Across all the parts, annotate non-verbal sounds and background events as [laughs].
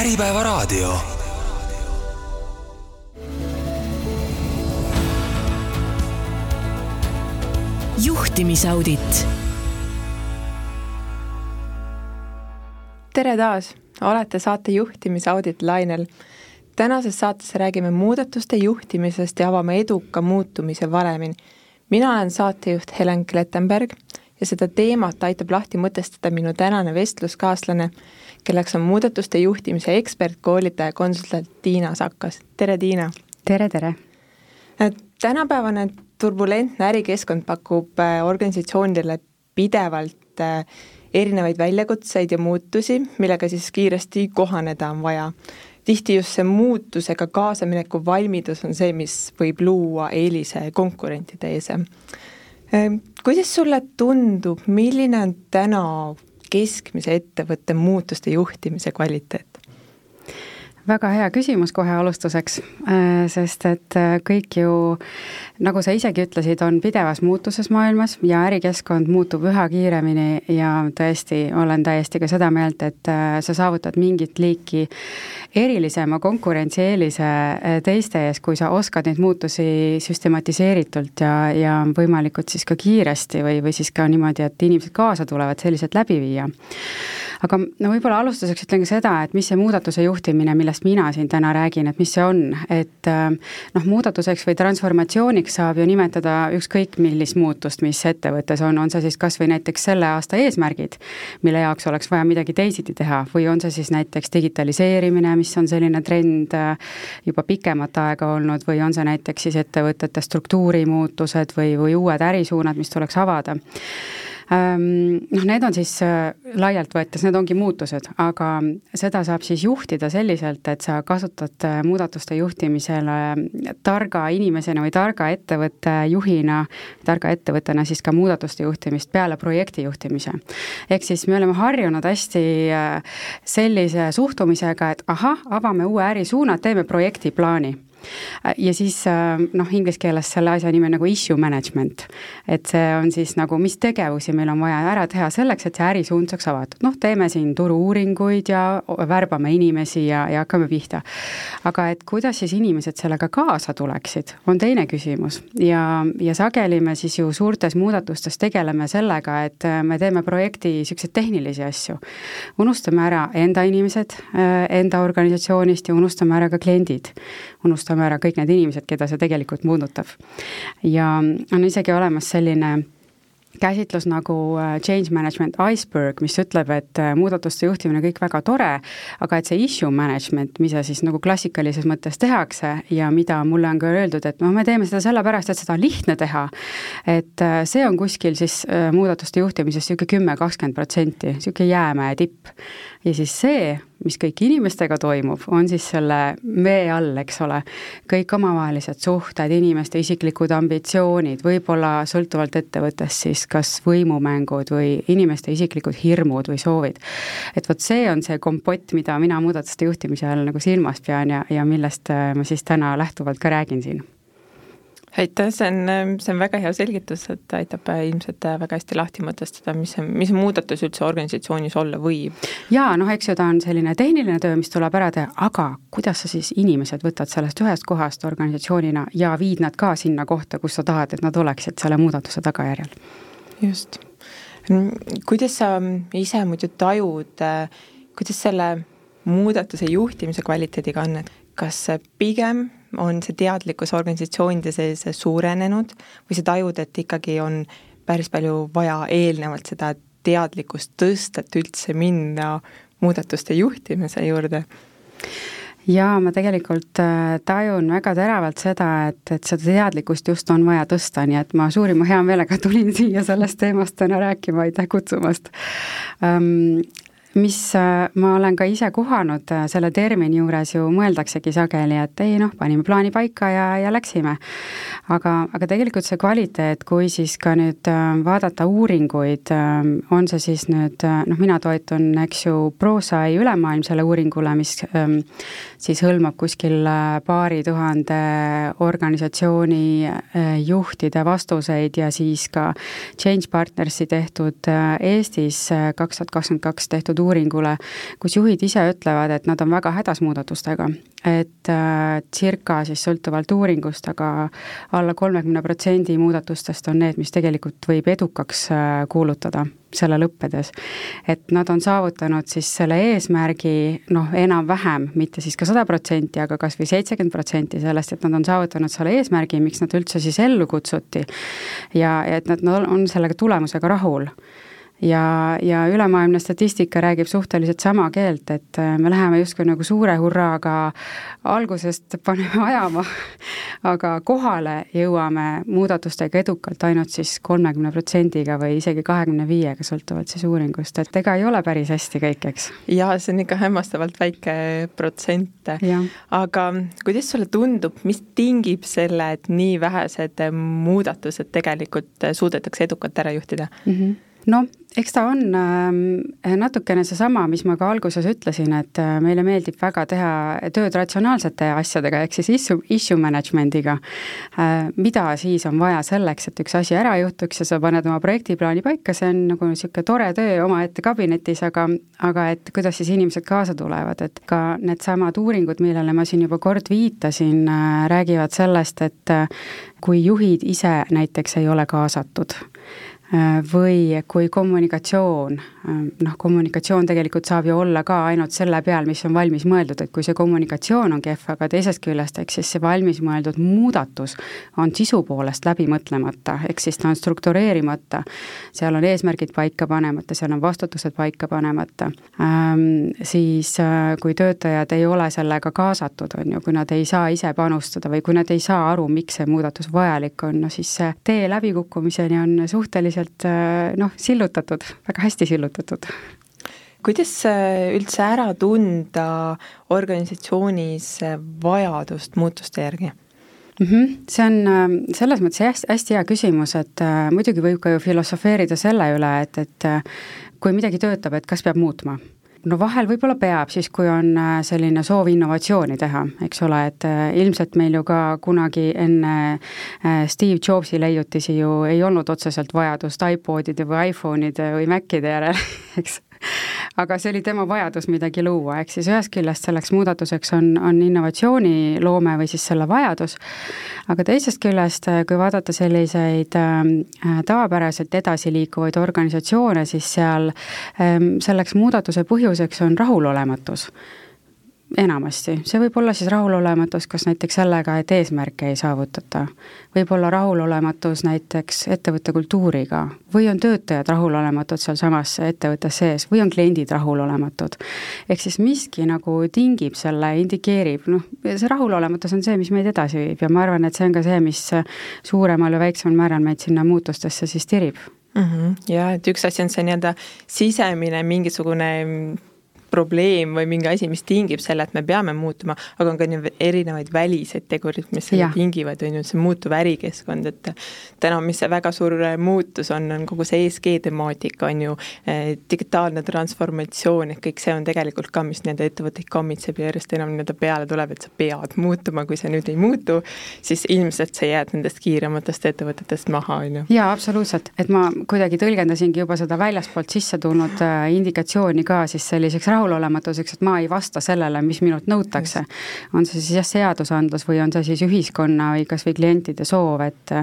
Äripäevaraadio. juhtimisaudit. tere taas, olete saate Juhtimisaudit lainel. tänases saates räägime muudatuste juhtimisest ja avame eduka muutumise valemin. mina olen saatejuht Helen Klettenberg ja seda teemat aitab lahti mõtestada minu tänane vestluskaaslane, kelleks on muudatuste juhtimise ekspert, koolitaja, konsultant Tiina Sakkas. tere, Tiina! tere, tere! tänapäevane turbulentne ärikeskkond pakub äh, organisatsioonidele pidevalt äh, erinevaid väljakutseid ja muutusi, millega siis kiiresti kohaneda on vaja. tihti just see muutusega kaasamineku valmidus on see, mis võib luua eelise konkurentide ees. Kuidas sulle tundub, milline on täna keskmise ettevõtte muutuste juhtimise kvaliteet? Väga hea küsimus kohe alustuseks, äh, sest et äh, kõik ju, nagu sa isegi ütlesid, on pidevas muutuses maailmas ja ärikeskkond muutub üha kiiremini ja tõesti, olen täiesti ka seda meelt, et äh, sa saavutad mingit liiki erilisema konkurentsieelise teiste ees, kui sa oskad neid muutusi süstematiseeritult ja, ja võimalikult siis ka kiiresti või, või siis ka niimoodi, et inimesed kaasa tulevad, selliselt läbi viia. Aga no võib-olla alustuseks ütlen ka seda, et mis see muudatuse juhtimine, millest mina siin täna räägin, et mis see on, et äh, noh, muudatuseks või transformatsiooniks saab ju nimetada ükskõik millist muutust, mis ettevõttes on, on see siis kas või näiteks selle aasta eesmärgid, mille jaoks oleks vaja midagi teisiti teha, või on see siis näiteks digitaliseerimine, mis on selline trend äh, juba pikemat aega olnud, või on see näiteks siis ettevõtete struktuurimuutused või, või uued ärisuunad, mis tuleks avada noh, need on siis äh, laialt võetes, need ongi muutused, aga seda saab siis juhtida selliselt, et sa kasutad äh, muudatuste juhtimisele targa inimesena või targa ettevõtte juhina, targa ettevõttena siis ka muudatuste juhtimist peale projekti juhtimise. ehk siis me oleme harjunud hästi äh, sellise suhtumisega, et ahah, avame uue ärisuuna, teeme projektiplaani ja siis äh, noh, inglise keeles selle asja nimi on nagu issue management. et see on siis nagu, mis tegevusi meil on vaja ära teha selleks, et see ärisuund saaks avatud, noh, teeme siin turu-uuringuid ja värbame inimesi ja, ja hakkame pihta. aga et kuidas siis inimesed sellega kaasa tuleksid, on teine küsimus ja, ja sageli me siis ju suurtes muudatustes tegeleme sellega, et äh, me teeme projekti niisuguseid tehnilisi asju. unustame ära enda inimesed äh, enda organisatsioonist ja unustame ära ka kliendid. Unustame ära kõik need inimesed, keda see tegelikult puudutab. ja on isegi olemas selline käsitlus nagu äh, change management iceberg, mis ütleb, et äh, muudatuste juhtimine kõik väga tore, aga et see issue management, mida siis nagu klassikalises mõttes tehakse ja mida mulle on ka öeldud, et noh, me teeme seda sellepärast, et seda on lihtne teha, et äh, see on kuskil siis muudatuste juhtimises niisugune kümme, kakskümmend protsenti, niisugune jäämäe tipp. ja siis see, mis kõik inimestega toimub, on siis selle vee all, eks ole, kõik omavahelised suhted, inimeste isiklikud ambitsioonid, võib-olla sõltuvalt ettevõttest siis kas võimumängud või inimeste isiklikud hirmud või soovid. et vot see on see kompott, mida mina muudatuste juhtimise all nagu silmas pean ja, ja millest äh, ma siis täna lähtuvalt ka räägin siin aitäh, see on, see on väga hea selgitus, et aitab äh, ilmselt äh, väga hästi lahti mõtestada, mis mis muudatus üldse organisatsioonis olla võib. jaa, noh, eks ju ta on selline tehniline töö, mis tuleb ära teha, aga kuidas sa siis inimesed võtad sellest ühest kohast organisatsioonina ja viid nad ka sinna kohta, kus sa tahad, et nad oleksid selle muudatuse tagajärjel? just. kuidas sa ise muidu tajud, äh, kuidas selle muudatuse juhtimise kvaliteediga on, et kas pigem on see teadlikkus organisatsioonide sees suurenenud või sa tajud, et ikkagi on päris palju vaja eelnevalt seda teadlikkust tõsta, et üldse minna muudatuste juhtimise juurde? jaa, ma tegelikult äh, tajun väga teravalt seda, et, et seda teadlikkust just on vaja tõsta, nii et ma suurima heameelega tulin siia sellest teemast täna rääkima, aitäh kutsumast um, mis äh, ma olen ka ise kohanud äh, selle termini juures ju mõeldaksegi sageli, et ei noh, panime plaani paika ja, ja läksime. aga, aga tegelikult see kvaliteet, kui siis ka nüüd äh, vaadata uuringuid, on see siis nüüd noh, mina toetun, eks ju, ProSci ülemaailmsele uuringule, mis ähm, siis hõlmab kuskil paari tuhande organisatsiooni juhtide vastuseid ja siis ka Change Partnersi tehtud Eestis kaks tuhat kakskümmend kaks tehtud uuringule, kus juhid ise ütlevad, et nad on väga hädas muudatustega. et äh, circa siis sõltuvalt uuringust, aga alla kolmekümne protsendi muudatustest on need, mis tegelikult võib edukaks äh, kuulutada selle lõppedes. et nad on saavutanud siis selle eesmärgi noh, enam-vähem, mitte siis ka sada protsenti, aga kas või seitsekümmend protsenti sellest, et nad on saavutanud selle eesmärgi, miks nad üldse siis ellu kutsuti. ja, ja et nad on sellega tulemusega rahul ja, ja ülemaailmne statistika räägib suhteliselt sama keelt, et äh, me läheme justkui nagu suure hurraaga algusest paneme ajama, [laughs] aga kohale jõuame muudatustega edukalt ainult siis kolmekümne protsendiga või isegi kahekümne viiega, sõltuvalt siis uuringust, et ega ei ole päris hästi kõik, eks. jaa, see on ikka hämmastavalt väike protsent. aga kuidas sulle tundub, mis tingib selle, et nii vähesed muudatused tegelikult suudetakse edukalt ära juhtida mm? -hmm noh, eks ta on äh, natukene seesama, mis ma ka alguses ütlesin, et äh, meile meeldib väga teha tööd ratsionaalsete asjadega, ehk siis issue, issue management'iga äh,. mida siis on vaja selleks, et üks asi ära juhtuks ja sa paned oma projektiplaani paika, see on nagu niisugune tore töö omaette kabinetis, aga, aga et kuidas siis inimesed kaasa tulevad, et ka needsamad uuringud, millele ma siin juba kord viitasin äh,, räägivad sellest, et kui juhid ise näiteks ei ole kaasatud, või kui kommunikatsioon, äh, noh, kommunikatsioon tegelikult saab ju olla ka ainult selle peal, mis on valmis mõeldud, et kui see kommunikatsioon on kehv, aga teisest küljest, ehk siis see valmis mõeldud muudatus on sisu poolest läbi mõtlemata, ehk siis ta on struktureerimata, seal on eesmärgid paika panemata, seal on vastutused paika panemata. Ähm,, siis äh, kui töötajad ei ole sellega kaasatud, on ju, kui nad ei saa ise panustada või kui nad ei saa aru, miks see muudatus vajalik on, no siis see tee läbikukkumiseni on suhteliselt selliselt äh, noh, sillutatud, väga hästi sillutatud kuidas äh, üldse ära tunda organisatsioonis äh, vajadust muutuste järgi? Mm -hmm. see on selles mõttes hästi, hästi hea küsimus, et äh, muidugi võib ka ju filosofeerida selle üle, et, et kui midagi töötab, et kas peab muutma no vahel võib-olla peab, siis kui on äh, selline soov innovatsiooni teha, eks ole, et äh, ilmselt meil ju ka kunagi enne äh, Steve Jobsi leiutisi ju ei olnud otseselt vajadust iPodide või iPhone'ide või Macide järele, [laughs] eks aga see oli tema vajadus midagi luua, ehk siis ühest küljest selleks muudatuseks on, on innovatsiooniloome või siis selle vajadus, aga teisest küljest, kui vaadata selliseid äh, tavapäraselt edasiliikuvaid organisatsioone, siis seal selleks muudatuse põhjuseks on rahulolematus enamasti, see võib olla siis rahulolematus kas näiteks sellega, et eesmärke ei saavutata, võib olla rahulolematus näiteks ettevõtte kultuuriga või on töötajad rahulolematud sealsamas ettevõttes sees või on kliendid rahulolematud. ehk siis miski nagu tingib selle, indikeerib, noh, see rahulolematus on see, mis meid edasi viib ja ma arvan, et see on ka see, mis suuremal või väiksemal määral meid sinna muutustesse siis tirib mm. -hmm. jah, et üks asi on see nii-öelda sisemine mingisugune probleem või mingi asi, mis tingib selle, et me peame muutuma, aga on ka erinevaid väliseid tegureid, mis ja. tingivad, on ju, see muutuv ärikeskkond, et täna, mis see väga suur muutus on, on kogu see ESG temaatika, on ju, eh, digitaalne transformatsioon, et kõik see on tegelikult ka, mis nii-öelda ettevõtteid kammitseb ja järjest enam nii-öelda peale tuleb, et sa pead muutuma, kui sa nüüd ei muutu, siis ilmselt sa jääd nendest kiirematest ettevõtetest maha, on ju. jaa, absoluutselt, et ma kuidagi tõlgendasingi juba seda väljaspoolt sisse tulnud äh, indikatsiooni ka siis selliseks rahulolematuseks, et ma ei vasta sellele, mis minult nõutakse. on see siis jah, seadusandlus või on see siis ühiskonna või kas või klientide soov, et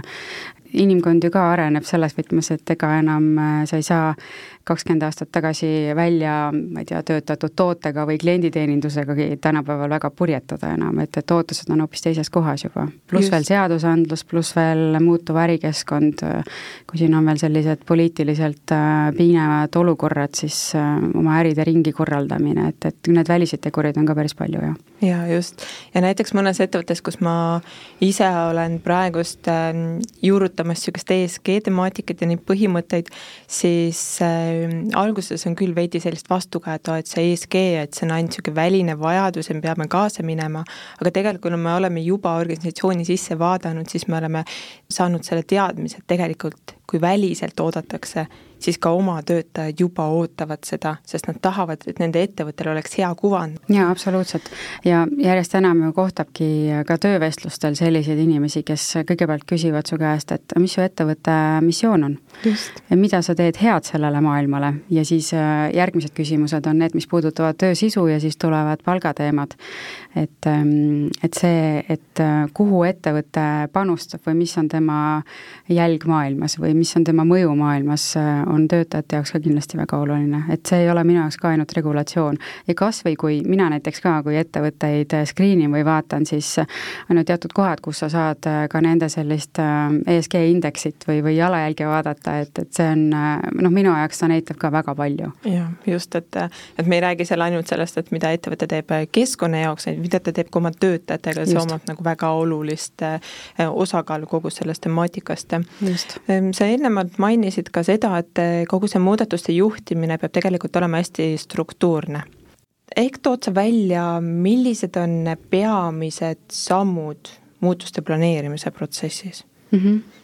inimkond ju ka areneb selles võtmes, et ega enam äh, sa ei saa kakskümmend aastat tagasi välja, ma ei tea, töötatud tootega või klienditeenindusegagi tänapäeval väga purjetada enam, et, et ootused on hoopis teises kohas juba. pluss veel seadusandlus, pluss veel muutuv ärikeskkond, kui siin on veel sellised poliitiliselt äh, piinavad olukorrad, siis äh, oma äride ringi korraldamine, et, et need väliseid tegureid on ka päris palju, jah. jaa, just. ja näiteks mõnes ettevõttes, kus ma ise olen praegust äh, juurutamas niisugust ESG temaatikat ja neid põhimõtteid, siis Ehm, alguses on küll veidi sellist vastukaja, et see ESG, et see on ainult niisugune väline vajadus ja me peame kaasa minema, aga tegelikult, me oleme juba organisatsiooni sisse vaadanud, siis me oleme saanud selle teadmise, et tegelikult kui väliselt oodatakse, siis ka oma töötajad juba ootavad seda, sest nad tahavad, et nende ettevõttel oleks hea kuvand. jaa, absoluutselt. ja järjest enam ju kohtabki ka töövestlustel selliseid inimesi, kes kõigepealt küsivad su käest, et mis su ettevõtte missioon on. mida sa teed head sellele maailmale ja siis äh, järgmised küsimused on need, mis puudutavad töö sisu ja siis tulevad palgateemad. Et, ähm, et see, et äh, kuhu ettevõte panustab või mis on tema jälg maailmas või mis on tema mõju maailmas, äh, on töötajate jaoks ka kindlasti väga oluline, et see ei ole minu jaoks ka ainult regulatsioon. ja kas või kui mina näiteks ka, kui ettevõtteid screen in või vaatan, siis on ju teatud kohad, kus sa saad ka nende sellist ESG indeksit või, või jalajälge vaadata, et, et see on noh, minu jaoks ta näitab ka väga palju. jah, just, et, et me ei räägi seal ainult sellest, et mida ettevõte teeb keskkonna jaoks, vaid mida ta teeb ka oma töötajatega, see omab nagu väga olulist eh, osakaalu kogu sellest temaatikast. Ehm, sa eelnevalt mainisid ka seda, et eh, kogu see muudatuste juhtimine peab tegelikult olema hästi struktuurne ehk tood sa välja, millised on peamised sammud muutuste planeerimise protsessis mm? -hmm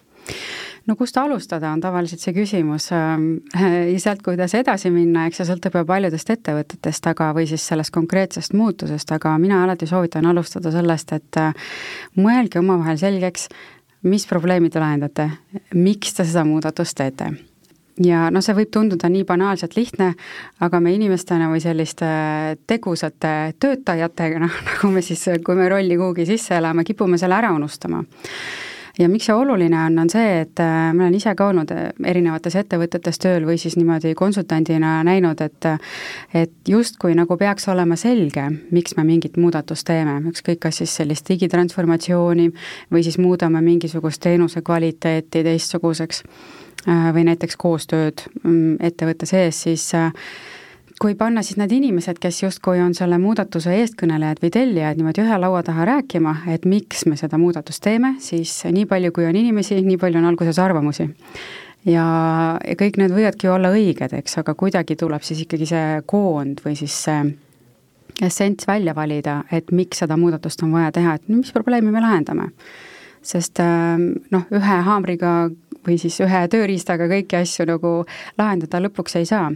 no kust alustada, on tavaliselt see küsimus ähm, [laughs] ja sealt, kuidas edasi minna, eks see sõltub ju paljudest ettevõtetest, aga, või siis sellest konkreetsest muutusest, aga mina alati soovitan alustada sellest, et äh, mõelge omavahel selgeks, mis probleemi te lahendate, miks te seda muudatust teete. Ja noh, see võib tunduda nii banaalselt lihtne, aga me inimestena või selliste tegusate töötajatega, noh, nagu me siis, kui me rolli kuhugi sisse elame, kipume selle ära unustama ja miks see oluline on, on see, et äh, ma olen ise ka olnud äh, erinevates ettevõtetes tööl või siis niimoodi konsultandina näinud, et et justkui nagu peaks olema selge, miks me mingit muudatust teeme, ükskõik, kas siis sellist digitransformatsiooni või siis muudame mingisugust teenuse kvaliteeti teistsuguseks äh, või näiteks koostööd mm, ettevõtte sees, siis kui panna siis need inimesed, kes justkui on selle muudatuse eestkõnelejad või tellijad niimoodi ühe laua taha rääkima, et miks me seda muudatust teeme, siis nii palju, kui on inimesi, nii palju on alguses arvamusi. ja, ja kõik need võivadki olla õiged, eks, aga kuidagi tuleb siis ikkagi see koond või siis see essents välja valida, et miks seda muudatust on vaja teha, et mis probleemi me lahendame. sest noh, ühe haamriga või siis ühe tööriistaga kõiki asju nagu lahendada lõpuks ei saa.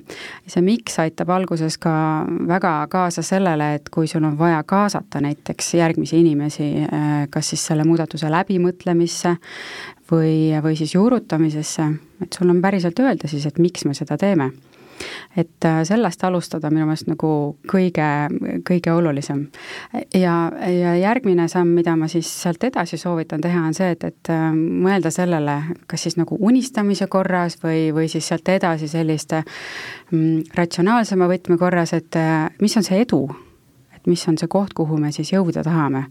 see miks aitab alguses ka väga kaasa sellele, et kui sul on vaja kaasata näiteks järgmisi inimesi, eh, kas siis selle muudatuse läbimõtlemisse või, või siis juurutamisesse, et sul on päriselt öelda siis, et miks me seda teeme et äh, sellest alustada minu meelest nagu kõige, kõige olulisem. ja, ja järgmine samm, mida ma siis sealt edasi soovitan teha, on see, et, et äh, mõelda sellele, kas siis nagu unistamise korras või, või siis sealt edasi selliste mm, ratsionaalsema võtme korras, et äh, mis on see edu, et mis on see koht, kuhu me siis jõuda tahame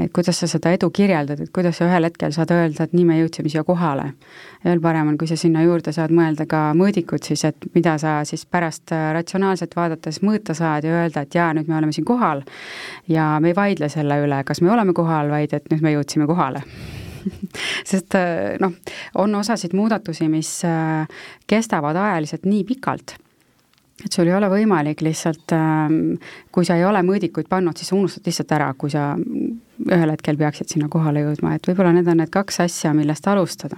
et kuidas sa seda edu kirjeldad, et kuidas sa ühel hetkel saad öelda, et nii me jõudsime siia kohale. veel parem on, kui sa sinna juurde saad mõelda ka mõõdikud siis, et mida sa siis pärast äh, ratsionaalselt vaadates mõõta saad ja öelda, et jaa, nüüd me oleme siin kohal ja me ei vaidle selle üle, kas me oleme kohal, vaid et nüüd me jõudsime kohale [laughs] sest äh, noh, on osasid muudatusi, mis äh, kestavad ajaliselt nii pikalt et sul ei ole võimalik lihtsalt, ähm, kui sa ei ole mõõdikuid pannud, siis sa unustad lihtsalt ära, kui sa ühel hetkel peaksid sinna kohale jõudma, et võib-olla need on need kaks asja, millest alustada.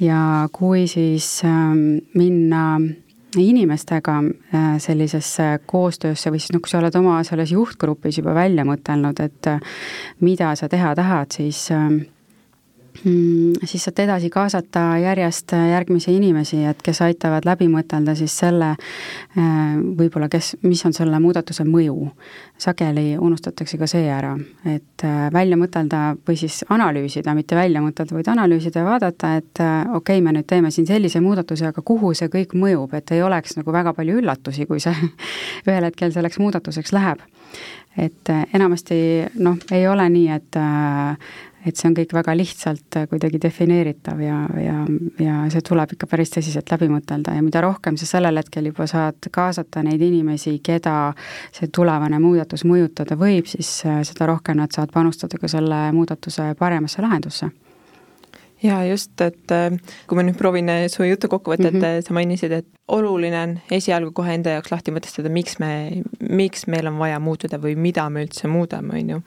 ja kui siis ähm, minna inimestega äh, sellisesse koostöösse või siis noh, kui sa oled oma selles juhtgrupis juba välja mõtelnud, et äh, mida sa teha tahad, siis äh, Mm, siis saad edasi kaasata järjest järgmisi inimesi, et kes aitavad läbi mõtelda siis selle äh, võib-olla, kes, mis on selle muudatuse mõju. sageli unustatakse ka see ära, et äh, välja mõtelda või siis analüüsida, mitte välja mõtelda, vaid analüüsida ja vaadata, et äh, okei okay,, me nüüd teeme siin sellise muudatuse, aga kuhu see kõik mõjub, et ei oleks nagu väga palju üllatusi, kui see [laughs] ühel hetkel selleks muudatuseks läheb et enamasti noh, ei ole nii, et et see on kõik väga lihtsalt äh, kuidagi defineeritav ja, ja, ja see tuleb ikka päris tõsiselt läbi mõtelda. Ja mida rohkem sa sellel hetkel juba saad kaasata neid inimesi, keda see tulevane muudatus mõjutada võib, siis äh, seda rohkem nad saavad panustada ka selle muudatuse paremasse lahendusse ja just, et äh, kui ma nüüd proovin äh, su jutu kokku võtta mm, -hmm. et sa mainisid, et oluline on esialgu kohe enda jaoks lahti mõtestada, miks me, miks meil on vaja muutuda või mida me üldse muudame, on ju.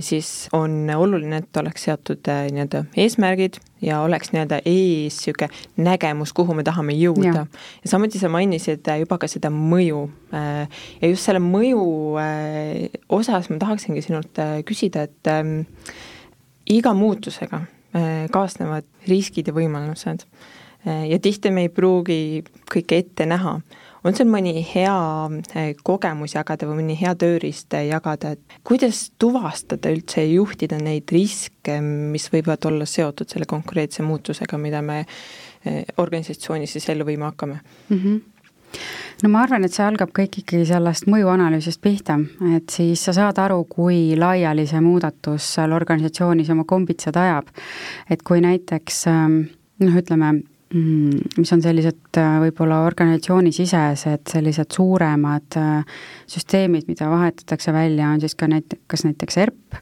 siis on oluline, et oleks seatud nii-öelda eesmärgid ja oleks nii-öelda ees niisugune nägemus, kuhu me tahame jõuda. ja samuti sa mainisid juba ka seda mõju. ja just selle mõju osas ma tahaksingi sinult küsida, et ähm, iga muutusega kaasnevad riskid ja võimalused. Äh, ja tihti me ei pruugi kõike ette näha. on sul mõni hea äh, kogemus jagada või mõni hea tööriist jagada, et kuidas tuvastada üldse ja juhtida neid riske, mis võivad olla seotud selle konkreetse muutusega, mida me organisatsioonis siis ellu viima hakkame mm? -hmm no ma arvan, et see algab kõik ikkagi sellest mõjuanalüüsist pihta, et siis sa saad aru, kui laiali see muudatus seal organisatsioonis oma kombitsad ajab. et kui näiteks ähm, noh, ütleme, mm, mis on sellised äh, võib-olla organisatsioonisisesed sellised suuremad äh, süsteemid, mida vahetatakse välja, on siis ka näit-, kas näiteks ERP,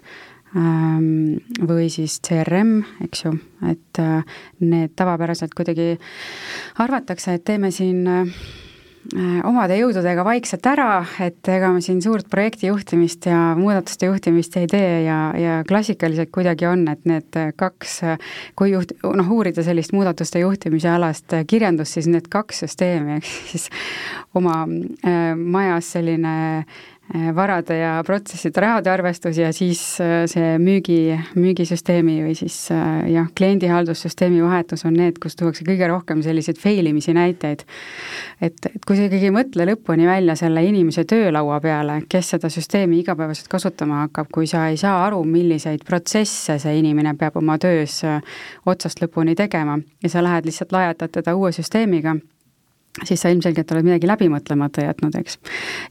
ähm, või siis CRM, eks ju, et äh, need tavapäraselt kuidagi arvatakse, et teeme siin omade jõududega vaikselt ära, et ega me siin suurt projekti juhtimist ja muudatuste juhtimist ei tee ja, ja klassikaliselt kuidagi on, et need kaks, kui juht, noh, uurida sellist muudatuste juhtimise alast kirjandust, siis need kaks süsteemi, ehk siis oma äh, majas selline Eh, varade ja protsesside rahade arvestus ja siis eh, see müügi, müügisüsteemi või siis eh, jah, kliendihaldussüsteemi vahetus on need, kus tuuakse kõige rohkem selliseid fail imisi näiteid. et, et kui sa ikkagi ei mõtle lõpuni välja selle inimese töölaua peale, kes seda süsteemi igapäevaselt kasutama hakkab, kui sa ei saa aru, milliseid protsesse see inimene peab oma töös otsast lõpuni tegema ja sa lähed lihtsalt lajatad teda uue süsteemiga siis sa ilmselgelt oled midagi läbi mõtlemata jätnud, eks.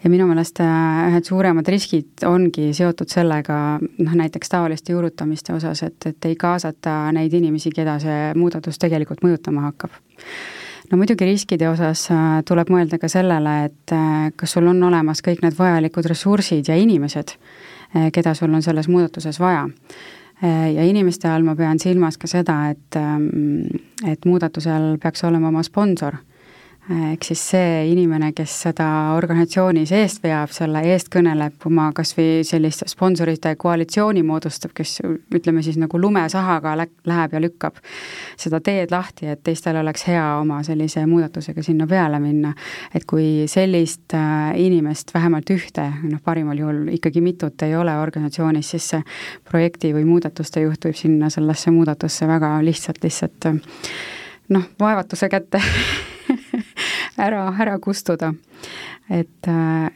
ja minu meelest äh, ühed suuremad riskid ongi seotud sellega, noh näiteks taoliste juurutamiste osas, et, et ei kaasata neid inimesi, keda see muudatus tegelikult mõjutama hakkab. No muidugi riskide osas äh, tuleb mõelda ka sellele, et äh, kas sul on olemas kõik need vajalikud ressursid ja inimesed, keda sul on selles muudatuses vaja. Ja inimeste all ma pean silmas ka seda, et, ähm, et muudatusel peaks olema oma sponsor ehk siis see inimene, kes seda organisatsioonis eest veab, selle eest kõneleb oma kas või sellist sponsorite koalitsiooni moodustab, kes ütleme siis nagu lumesahaga lä-, läheb ja lükkab seda teed lahti, et teistel oleks hea oma sellise muudatusega sinna peale minna. et kui sellist äh, inimest, vähemalt ühte, noh parimal juhul ikkagi mitut ei ole organisatsioonis, siis see projekti või muudatuste juht võib sinna sellesse muudatusse väga lihtsalt lihtsalt noh, vaevatuse kätte [laughs] ära, ära kustuda. et,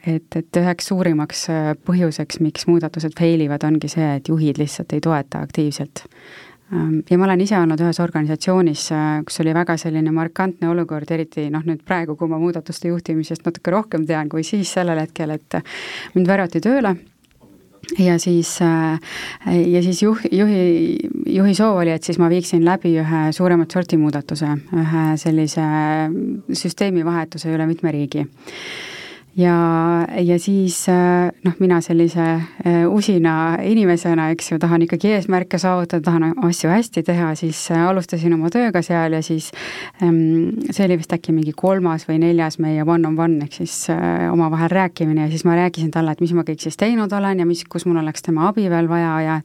et, et üheks suurimaks põhjuseks, miks muudatused fail ivad, ongi see, et juhid lihtsalt ei toeta aktiivselt ja ma olen ise olnud ühes organisatsioonis, kus oli väga selline markantne olukord, eriti noh, nüüd praegu, kui ma muudatuste juhtimisest natuke rohkem tean kui siis sellel hetkel, et mind värvati tööle ja siis, äh, ja siis juh, juhi, juhi soov oli, et siis ma viiksin läbi ühe suuremat sorti muudatuse, ühe sellise süsteemi vahetuse üle mitme riigi ja, ja siis äh, noh, mina sellise äh, usina inimesena, eks ju, tahan ikkagi eesmärke saavutada, tahan asju hästi teha, siis äh, alustasin oma tööga seal ja siis ähm, see oli vist äkki mingi kolmas või neljas meie one-on-one ehk siis omavahel rääkimine ja siis ma rääkisin talle, et mis ma kõik siis teinud olen ja mis, kus mul oleks tema abi veel vaja ja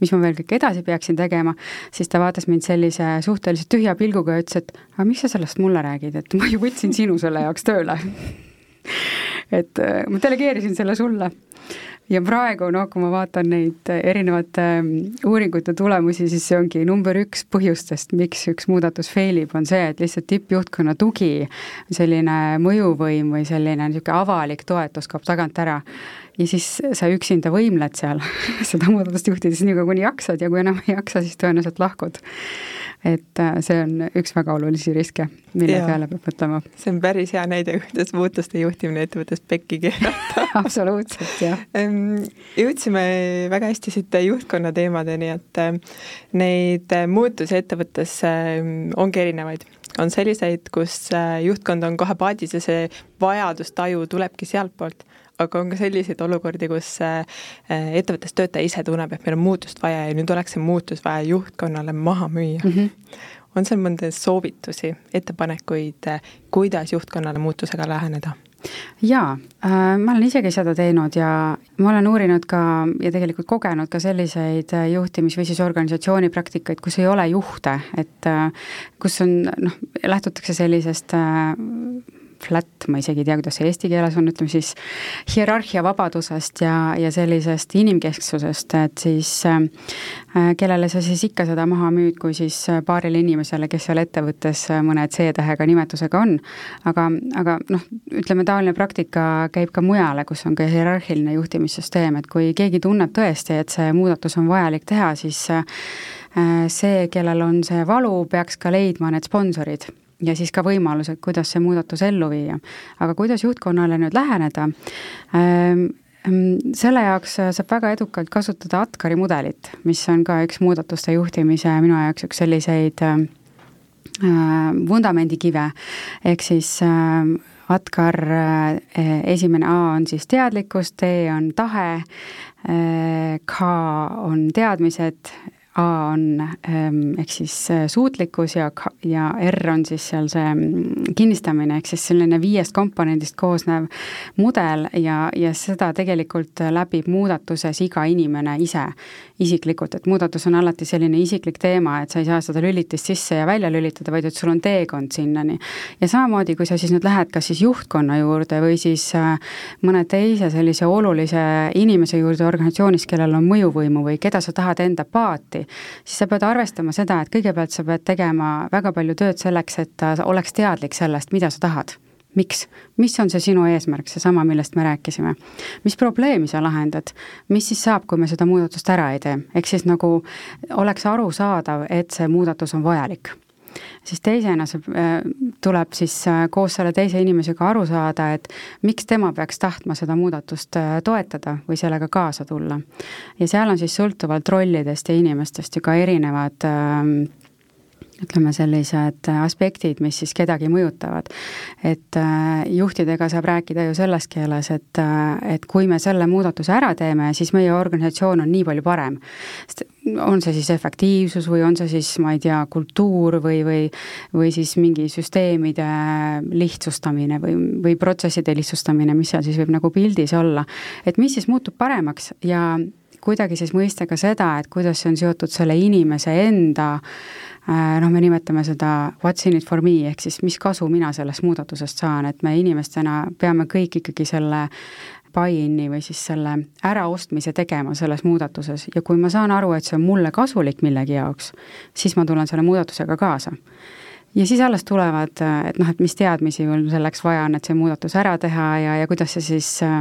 mis ma veel kõik edasi peaksin tegema, siis ta vaatas mind sellise suhteliselt tühja pilguga ja ütles, et aga miks sa sellest mulle räägid, et ma ju võtsin sinu selle jaoks tööle [laughs] et äh, ma delegeerisin selle sulle. ja praegu noh, kui ma vaatan neid erinevate ähm, uuringute tulemusi, siis see ongi number üks põhjustest, miks üks muudatus fail ib, on see, et lihtsalt tippjuhtkonna tugi, selline mõjuvõim või selline niisugune avalik toetus kaob tagant ära ja siis sa üksinda võimled seal [laughs] seda muudatust juhtides nii kaua, kuni jaksad ja kui enam ei jaksa, siis tõenäoliselt lahkud et äh, see on üks väga olulisi riske, mille ja. peale peab mõtlema. see on päris hea näide, kuidas muutuste juhtimine ettevõttes pekki keerata [laughs] absoluutselt, jah. jõudsime väga hästi siit juhtkonna teemadeni, et äh, neid muutusi ettevõttes ongi erinevaid. on selliseid, kus juhtkond on kohe paadis ja see vajadustaju tulebki sealtpoolt, aga on ka selliseid olukordi, kus ettevõttes töötaja ise tunneb, et meil on muutust vaja ja nüüd oleks see muutus vaja juhtkonnale maha müüa mm. -hmm. on seal mõnda soovitusi, ettepanekuid, kuidas juhtkonnale muutusega läheneda? jaa äh,, ma olen isegi seda teinud ja ma olen uurinud ka ja tegelikult kogenud ka selliseid äh, juhtimis- või siis organisatsiooni praktikaid, kus ei ole juhte, et äh, kus on noh, lähtutakse sellisest äh, flat, ma isegi ei tea, kuidas see eesti keeles on, ütleme siis hierarhia vabadusest ja, ja sellisest inimkesksusest, et siis äh, kellele sa siis ikka seda maha müüd, kui siis paarile inimesele, kes seal ettevõttes mõne C-tähega nimetusega on. aga, aga noh, ütleme taoline praktika käib ka mujale, kus on ka hierarhiline juhtimissüsteem, et kui keegi tunneb tõesti, et see muudatus on vajalik teha, siis äh, see, kellel on see valu, peaks ka leidma need sponsorid ja siis ka võimalused, kuidas see muudatus ellu viia. aga kuidas juhtkonnale nüüd läheneda ähm,, selle jaoks saab väga edukalt kasutada Atkari mudelit, mis on ka üks muudatuste juhtimise minu jaoks üks selliseid äh, vundamendikive, ehk siis äh, Atkar äh, esimene A on siis teadlikkus, T on tahe äh,, K on teadmised, A on ehm, ehk siis äh, suutlikkus ja, ja R on siis seal see mm, kinnistamine, ehk siis selline viiest komponendist koosnev mudel ja, ja seda tegelikult läbib muudatuses iga inimene ise isiklikult, et muudatus on alati selline isiklik teema, et sa ei saa seda lülitist sisse ja välja lülitada, vaid et sul on teekond sinnani. ja samamoodi, kui sa siis nüüd lähed kas siis juhtkonna juurde või siis äh, mõne teise sellise olulise inimese juurde organisatsioonis, kellel on mõjuvõimu või keda sa tahad enda paati, siis sa pead arvestama seda, et kõigepealt sa pead tegema väga palju tööd selleks, et oleks teadlik sellest, mida sa tahad. Miks, mis on see sinu eesmärk, seesama, millest me rääkisime. mis probleemi sa lahendad, mis siis saab, kui me seda muudatust ära ei tee, ehk siis nagu oleks arusaadav, et see muudatus on vajalik siis teisena see äh, tuleb siis äh, koos selle teise inimesega aru saada, et miks tema peaks tahtma seda muudatust äh, toetada või sellega kaasa tulla. ja seal on siis sõltuvalt rollidest ja inimestest ju ka erinevad ähm, ütleme, sellised aspektid, mis siis kedagi mõjutavad. et juhtidega saab rääkida ju selles keeles, et, et kui me selle muudatuse ära teeme, siis meie organisatsioon on nii palju parem. sest on see siis efektiivsus või on see siis, ma ei tea, kultuur või, või või siis mingi süsteemide lihtsustamine või, või protsesside lihtsustamine, mis seal siis võib nagu pildis olla. et mis siis muutub paremaks ja kuidagi siis mõista ka seda, et kuidas see on seotud selle inimese enda äh, noh, me nimetame seda what's in it for me, ehk siis mis kasu mina sellest muudatusest saan, et me inimestena peame kõik ikkagi selle buy-in'i või siis selle äraostmise tegema selles muudatuses ja kui ma saan aru, et see on mulle kasulik millegi jaoks, siis ma tulen selle muudatusega kaasa. Ja siis alles tulevad, et noh, et mis teadmisi mul selleks vaja on, et see muudatus ära teha ja, ja kuidas see siis äh,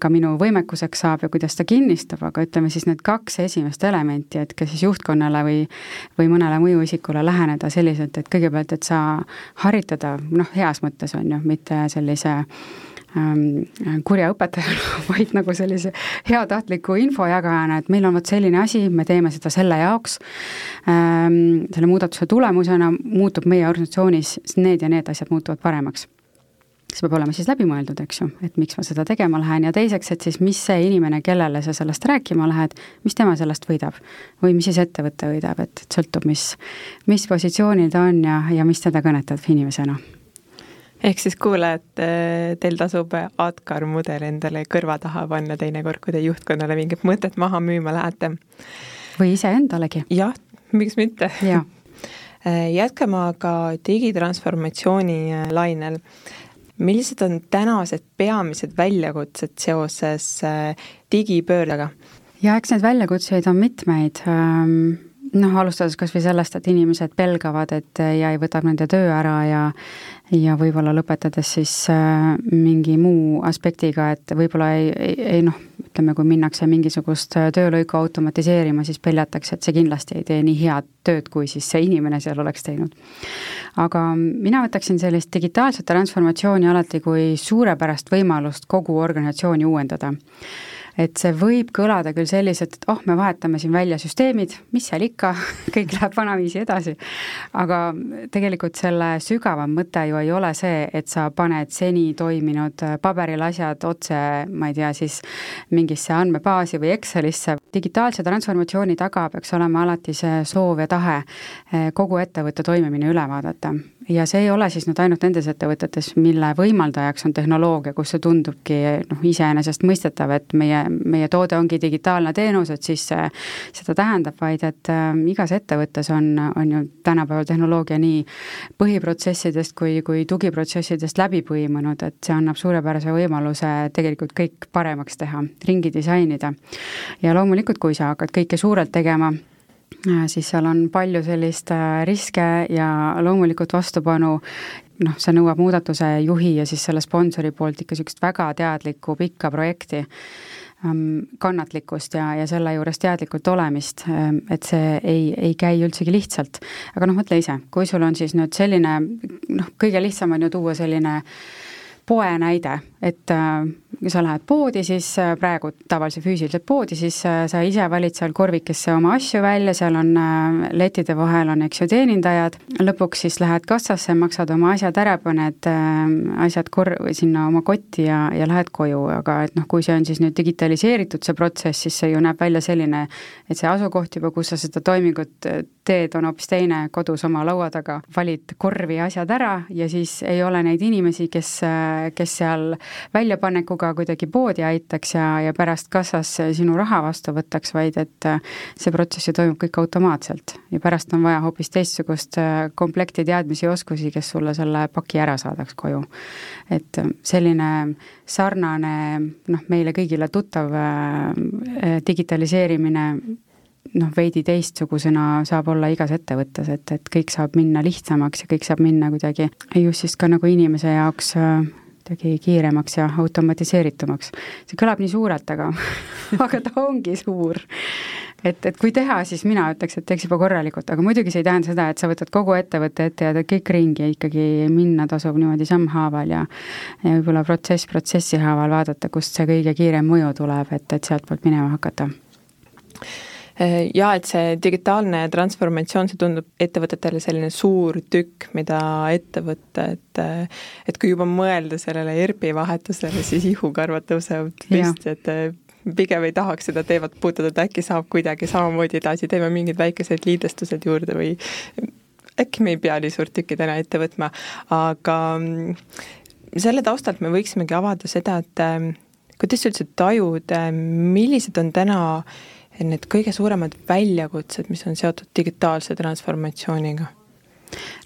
ka minu võimekuseks saab ja kuidas ta kinnistab, aga ütleme siis need kaks esimest elementi, et ka siis juhtkonnale või või mõnele mõjuisikule läheneda selliselt, et kõigepealt, et sa haritada, noh, heas mõttes on ju, mitte sellise äh, kurja õpetajana, [laughs] vaid nagu sellise heatahtliku infojagajana, et meil on vot selline asi, me teeme seda selle jaoks. Ähm, selle muudatuse tulemusena muutub meie organisatsioonis need ja need asjad muutuvad paremaks. See peab olema siis läbimõeldud, eks ju, et miks ma seda tegema lähen. Ja teiseks, et siis mis see inimene, kellele sa sellest rääkima lähed, mis tema sellest võidab või mis siis ettevõte võidab, et sõltub, mis, mis positsioonil ta on ja, ja mis teda kõnetab inimesena ehk siis kuulajad, teil tasub Atkar mudel endale kõrva taha panna teinekord, kui te juhtkonnale mingit mõtet maha müüma lähete. või iseendalegi. jah, miks mitte. [laughs] jätkame aga digitransformatsiooni lainel. millised on tänased peamised väljakutsed seoses äh, digipöördega? ja eks neid väljakutseid on mitmeid ähm, noh, alustades kas või sellest, et inimesed pelgavad, et jäi võtab nende töö ära ja ja võib-olla lõpetades siis äh, mingi muu aspektiga, et võib-olla ei, ei, ei noh, ütleme, kui minnakse mingisugust äh, töölõiku automatiseerima, siis peljatakse, et see kindlasti ei tee nii head tööd, kui siis see inimene seal oleks teinud. aga mina võtaksin sellist digitaalset transformatsiooni alati kui suurepärast võimalust kogu organisatsiooni uuendada et see võib kõlada küll selliselt, et oh, me vahetame siin välja süsteemid, mis seal ikka [laughs] kõik läheb vanaviisi edasi, aga tegelikult selle sügavam mõte ju ei ole see, et sa paned seni toiminud paberil asjad otse, ma ei tea, siis mingisse andmebaasi või Excelisse, digitaalse transformatsiooni taga peaks olema alati see soov ja tahe eh, kogu ettevõtte toimimine üle vaadata ja see ei ole siis nüüd ainult nendes ettevõtetes, mille võimaldajaks on tehnoloogia, kus see tundubki noh, iseenesestmõistetav, et meie, meie toode ongi digitaalne teenus, et siis see, seda tähendab, vaid et äh, igas ettevõttes on, on ju tänapäeval tehnoloogia nii põhiprotsessidest kui, kui tugiprotsessidest läbi põimunud, et see annab suurepärase võimaluse tegelikult kõik paremaks teha, ringi disainida. ja loomulikult, kui sa hakkad kõike suurelt tegema, siis seal on palju sellist äh, riske ja loomulikult vastupanu, noh, see nõuab muudatuse juhi ja siis selle sponsori poolt ikka niisugust väga teadlikku pikka projekti, ähm, kannatlikkust ja, ja selle juures teadlikult olemist, ähm, et see ei, ei käi üldsegi lihtsalt. aga noh, mõtle ise, kui sul on siis nüüd selline noh, kõige lihtsam on ju tuua selline poe näide, et äh, sa lähed poodi, siis äh, praegu tavaliselt füüsiliselt poodi, siis äh, sa ise valid seal korvikesse oma asju välja, seal on äh, letide vahel on, eks ju, teenindajad, lõpuks siis lähed kassasse, maksad oma asjad ära, paned asjad kor-, sinna oma kotti ja, ja lähed koju, aga et noh, kui see on siis nüüd digitaliseeritud, see protsess, siis see ju näeb välja selline, et see asukoht juba, kus sa seda toimingut teed, on hoopis teine, kodus oma laua taga, valid korvi asjad ära ja siis ei ole neid inimesi, kes, kes seal väljapanekuga ka kuidagi poodi aitaks ja, ja pärast kassas sinu raha vastu võtaks, vaid et äh, see protsess ju toimub kõik automaatselt ja pärast on vaja hoopis teistsugust äh, komplekti teadmisi ja oskusi, kes sulle selle paki ära saadaks koju. et äh, selline sarnane noh, meile kõigile tuttav digitaliseerimine noh, veidi teistsugusena saab olla igas ettevõttes, et, et kõik saab minna lihtsamaks ja kõik saab minna kuidagi just siis ka nagu inimese jaoks kuidagi kiiremaks ja automatiseeritumaks. see kõlab nii suurelt, aga [laughs] aga ta ongi suur. et, et kui teha, siis mina ütleks, et teeks juba korralikult, aga muidugi see ei tähenda seda, et sa võtad kogu ettevõtte ette ja teed kõik ringi ja ikkagi minna tasub niimoodi sammhaaval ja ja võib-olla protsess protsessi haaval vaadata, kust see kõige kiirem mõju tuleb, et, et sealtpoolt minema hakata Äh, ja et see digitaalne transformatsioon, see tundub ettevõtetele selline suur tükk, mida ette võtta, et äh, et kui juba mõelda sellele ERP-i vahetusele, siis ihukarvad tõusevad püsti, et äh, pigem ei tahaks seda teemat puudutada, et äkki saab kuidagi samamoodi edasi, teeme mingid väikesed liidestused juurde või äkki me ei pea nii suurt tükki täna ette võtma, aga mm, selle taustalt me võiksimegi avada seda, et kuidas sa üldse tajud, millised on täna äh, need kõige suuremad väljakutsed, mis on seotud digitaalse transformatsiooniga?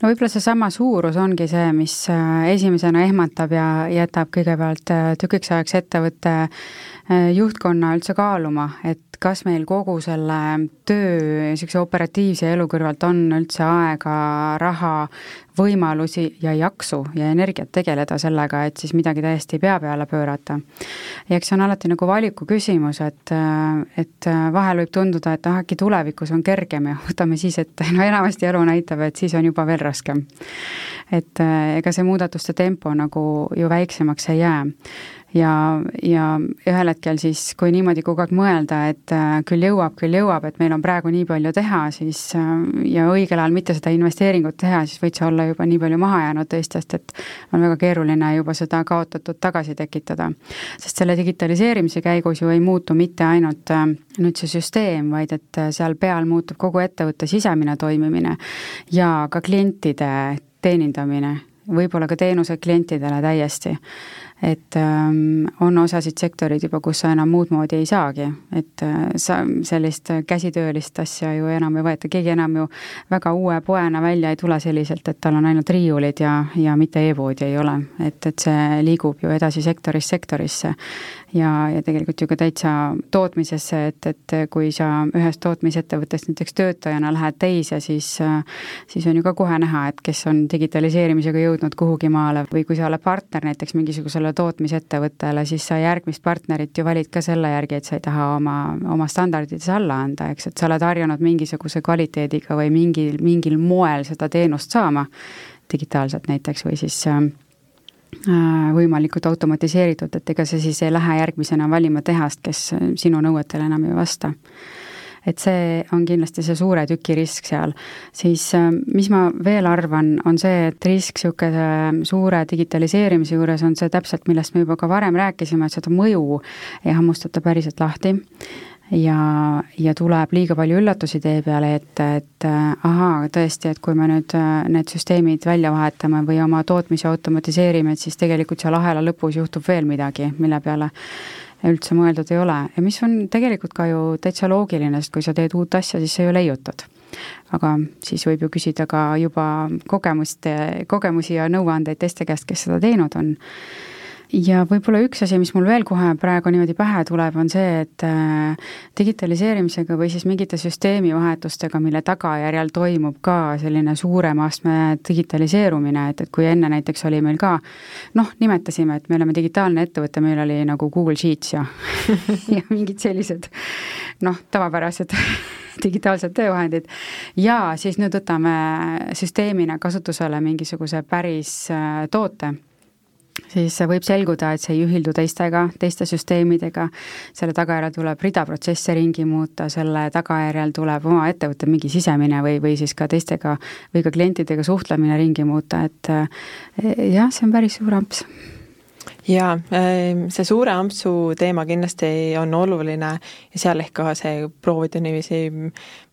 no võib-olla seesama suurus ongi see, mis äh, esimesena ehmatab ja jätab kõigepealt äh, tükiks ajaks ettevõtte äh, juhtkonna üldse kaaluma, et kas meil kogu selle töö niisuguse operatiivse elu kõrvalt on üldse aega, raha, võimalusi ja jaksu ja energiat tegeleda sellega, et siis midagi täiesti pea peale pöörata. ja eks see on alati nagu valiku küsimus, et, et vahel võib tunduda, et ah, äkki tulevikus on kergem ja [laughs] võtame siis ette, no enamasti elu näitab, et siis on juba veel raskem. et ega see muudatuste tempo nagu ju väiksemaks ei jää ja, ja ühel hetkel siis, kui niimoodi kogu aeg mõelda, et äh, küll jõuab, küll jõuab, et meil on praegu nii palju teha, siis äh, ja õigel ajal mitte seda investeeringut teha, siis võid sa olla juba nii palju maha jäänud teistest, et on väga keeruline juba seda kaotatud tagasi tekitada. sest selle digitaliseerimise käigus ju ei muutu mitte ainult äh, nüüd see süsteem, vaid et seal peal muutub kogu ettevõtte sisemine toimimine ja ka klientide teenindamine, võib-olla ka teenused klientidele täiesti et ähm, on osasid sektoreid juba, kus sa enam muud moodi ei saagi, et äh, sa sellist käsitöölist asja ju enam ei võeta, keegi enam ju väga uue poena välja ei tule selliselt, et tal on ainult riiulid ja, ja mitte e-poodi ei ole, et, et see liigub ju edasi sektorist sektorisse. Ja, ja tegelikult ju ka täitsa tootmisesse, et, et kui sa ühest tootmisettevõttest näiteks töötajana lähed teise, siis siis on ju ka kohe näha, et kes on digitaliseerimisega jõudnud kuhugi maale. Või kui sa oled partner näiteks mingisugusele tootmisettevõttele, siis sa järgmist partnerit ju valid ka selle järgi, et sa ei taha oma, oma standardides alla anda, eks, et sa oled harjunud mingisuguse kvaliteediga või mingil, mingil moel seda teenust saama, digitaalselt näiteks, või siis võimalikult automatiseeritud, et ega sa siis ei lähe järgmisena valima tehast, kes sinu nõuetele enam ei vasta et see on kindlasti see suure tüki risk seal. siis äh, mis ma veel arvan, on see, et risk niisuguse suure digitaliseerimise juures on see täpselt, millest me juba ka varem rääkisime, et seda mõju ei hammustata päriselt lahti ja, ja tuleb liiga palju üllatusi tee peale ette, et äh, ahaa, tõesti, et kui me nüüd äh, need süsteemid välja vahetame või oma tootmise automatiseerime, et siis tegelikult seal ahela lõpus juhtub veel midagi, mille peale üldse mõeldud ei ole ja mis on tegelikult ka ju täitsa loogiline, sest kui sa teed uut asja, siis sa ju leiutad. aga siis võib ju küsida ka juba kogemust, kogemusi ja nõuandeid teiste käest, kes seda teinud on ja võib-olla üks asi, mis mul veel kohe praegu niimoodi pähe tuleb, on see, et äh, digitaliseerimisega või siis mingite süsteemivahetustega, mille tagajärjel toimub ka selline suurema astme digitaliseerumine, et, et kui enne näiteks oli meil ka noh, nimetasime, et me oleme digitaalne ettevõte, meil oli nagu Google Sheets ja [laughs] ja mingid sellised noh, tavapärased [laughs] digitaalsed töövahendid. Ja siis nüüd võtame süsteemina kasutusele mingisuguse päris äh, toote siis võib selguda, et see ei ühildu teistega, teiste süsteemidega, selle tagajärjel tuleb rida protsesse ringi muuta, selle tagajärjel tuleb oma ettevõtte mingi sisemine või, või siis ka teistega või ka klientidega suhtlemine ringi muuta, et eh, jah, see on päris suur amps jaa, ehm, see suure ampsu teema kindlasti on oluline ja seal ehk ka see proovida niiviisi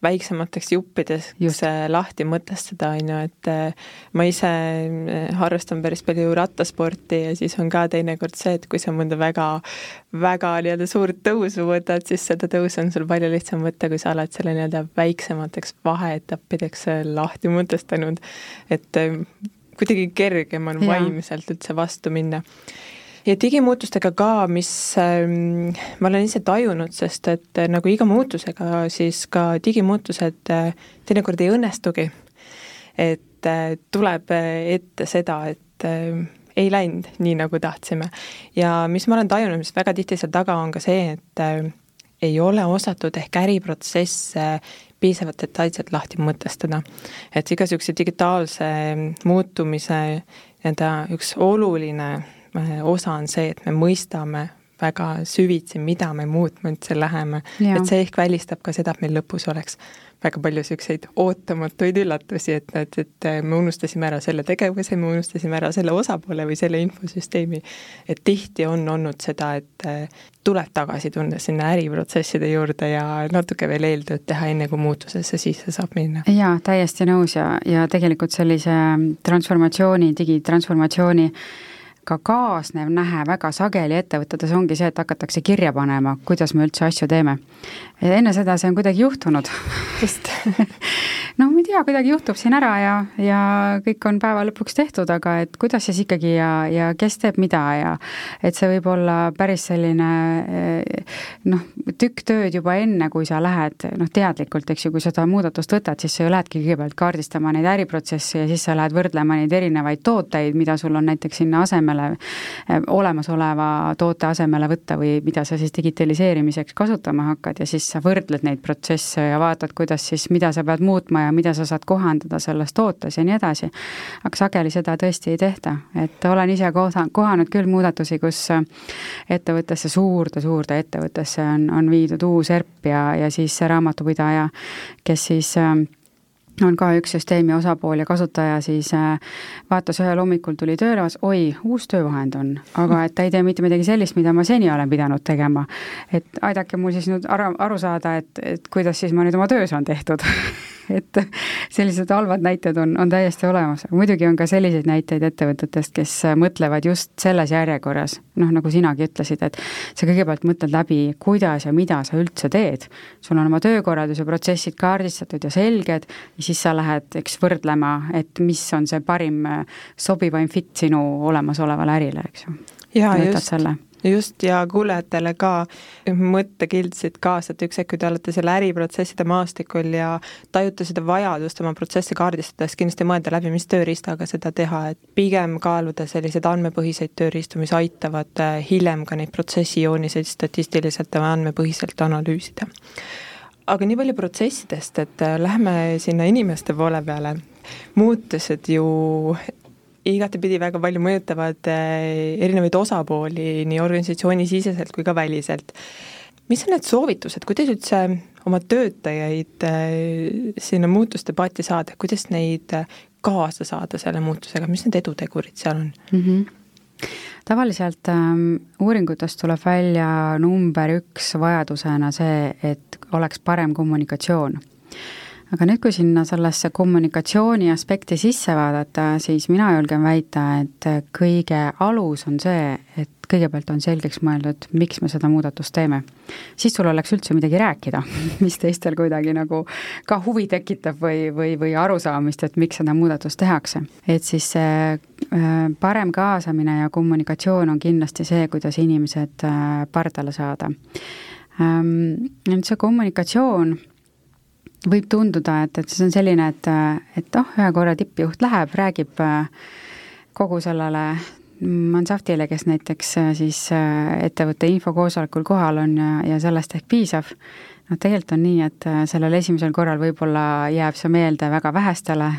väiksemateks juppideks Just. lahti mõtestada, on ju, et eh, ma ise eh, harrastan päris palju rattasporti ja siis on ka teinekord see, et kui sa mõnda väga, väga nii-öelda suurt tõusu võtad, siis seda tõusu on sul palju lihtsam võtta, kui sa oled selle nii-öelda väiksemateks vaheetappideks eh, lahti mõtestanud. et kuidagi kergem on ja. vaimselt üldse vastu minna ja digimuutustega ka, mis ähm, ma olen ise tajunud, sest et äh, nagu iga muutusega, siis ka digimuutused äh, teinekord ei õnnestugi. et äh, tuleb ette seda, et ei läinud nii, nagu tahtsime. ja mis ma olen tajunud, mis väga tihti seal taga on ka see, et ei ole osatud ehk äriprotsesse piisavalt detailselt lahti mõtestada. et iga niisuguse digitaalse muutumise nii-öelda üks oluline osa on see, et me mõistame väga süvitsi, mida me muutma üldse läheme. et see ehk välistab ka seda, et meil lõpus oleks väga palju niisuguseid ootamatuid üllatusi, et, et, et me unustasime ära selle tegevuse, me unustasime ära selle osapoole või selle infosüsteemi. et tihti on olnud seda, et äh, tuleb tagasi tulla sinna äriprotsesside juurde ja natuke veel eeltööd teha, enne kui muutusesse sisse saab minna. jaa, täiesti nõus ja, ja tegelikult sellise transformatsiooni, digitransformatsiooni ka kaasnev nähe väga sageli ettevõtetes ongi see, et hakatakse kirja panema, kuidas me üldse asju teeme. enne seda see on kuidagi juhtunud. [laughs] just [laughs] no ma ei tea, kuidagi juhtub siin ära ja, ja kõik on päeva lõpuks tehtud, aga et kuidas siis ikkagi ja, ja kes teeb mida ja et see võib olla päris selline noh, tükk tööd juba enne, kui sa lähed noh, teadlikult, eks ju, kui seda muudatust võtad, siis sa ju lähedki kõigepealt kaardistama neid äriprotsesse ja siis sa lähed võrdlema neid erinevaid tooteid, mida sul on näiteks sinna asemele asemele, olemasoleva toote asemele võtta või mida sa siis digitaliseerimiseks kasutama hakkad ja siis sa võrdled neid protsesse ja vaatad, kuidas siis, mida sa pead muutma ja mida sa saad kohandada selles tootes ja nii edasi. aga sageli seda tõesti ei tehta, et olen ise koha, kohanud küll muudatusi, kus ettevõttesse, suurde-suurde ettevõttesse on, on viidud uus ERP ja, ja siis raamatupidaja, kes siis äh, on ka üks süsteemi osapool ja kasutaja siis äh, vaatas ühel hommikul tuli tööle, oi, uus töövahend on, aga et ta ei tee mitte midagi sellist, mida ma seni olen pidanud tegema. et aidake mul siis nüüd aru, aru saada, et, et kuidas siis ma nüüd oma töö saan tehtud [laughs] et sellised halvad näited on, on täiesti olemas, aga muidugi on ka selliseid näiteid ettevõtetest, kes mõtlevad just selles järjekorras, noh, nagu sinagi ütlesid, et sa kõigepealt mõtled läbi, kuidas ja mida sa üldse teed. sul on oma töökorralduse protsessid kaardistatud ja selged ja siis sa lähed, eks, võrdlema, et mis on see parim sobivaim fit sinu olemasolevale ärile, eks ju. jaa, just selle just, ja kuulajatele ka mõttekildsid kaasa, et üks hetk, kui te olete selle äriprotsesside maastikul ja tajute seda vajadust oma protsessi kaardistada, siis kindlasti mõelda läbi, mis tööriistaga seda teha, et pigem kaaluda selliseid andmepõhiseid tööriistu, mis aitavad äh, hiljem ka neid protsessijooniseid statistiliselt ja andmepõhiselt analüüsida. aga nii palju protsessidest, et äh, lähme sinna inimeste poole peale. muutused ju igatepidi väga palju mõjutavad erinevaid osapooli nii organisatsioonisiseselt kui ka väliselt. mis on need soovitused, kuidas üldse oma töötajaid sinna muutusdebatti saada, kuidas neid kaasa saada selle muutusega, mis need edutegurid seal on? Mm? -hmm tavaliselt ähm, uuringutest tuleb välja number üks vajadusena see, et oleks parem kommunikatsioon aga nüüd, kui sinna sellesse kommunikatsiooni aspekti sisse vaadata, siis mina julgen väita, et kõige alus on see, et kõigepealt on selgeks mõeldud, miks me seda muudatust teeme. siis sul oleks üldse midagi rääkida, [laughs] mis teistel kuidagi nagu ka huvi tekitab või, või, või arusaamist, et miks seda muudatust tehakse. et siis see äh, parem kaasamine ja kommunikatsioon on kindlasti see, kuidas inimesed äh, pardale saada. Ähm, nüüd see kommunikatsioon võib tunduda, et, et see on selline, et, et oh, ühe korra tippjuht läheb, räägib äh, kogu sellele Mansaftile, kes näiteks äh, siis äh, ettevõtte infokoosolekul kohal on ja, ja sellest ehk piisab. noh, tegelikult on nii, et sellel esimesel korral võib-olla jääb see meelde väga vähestele,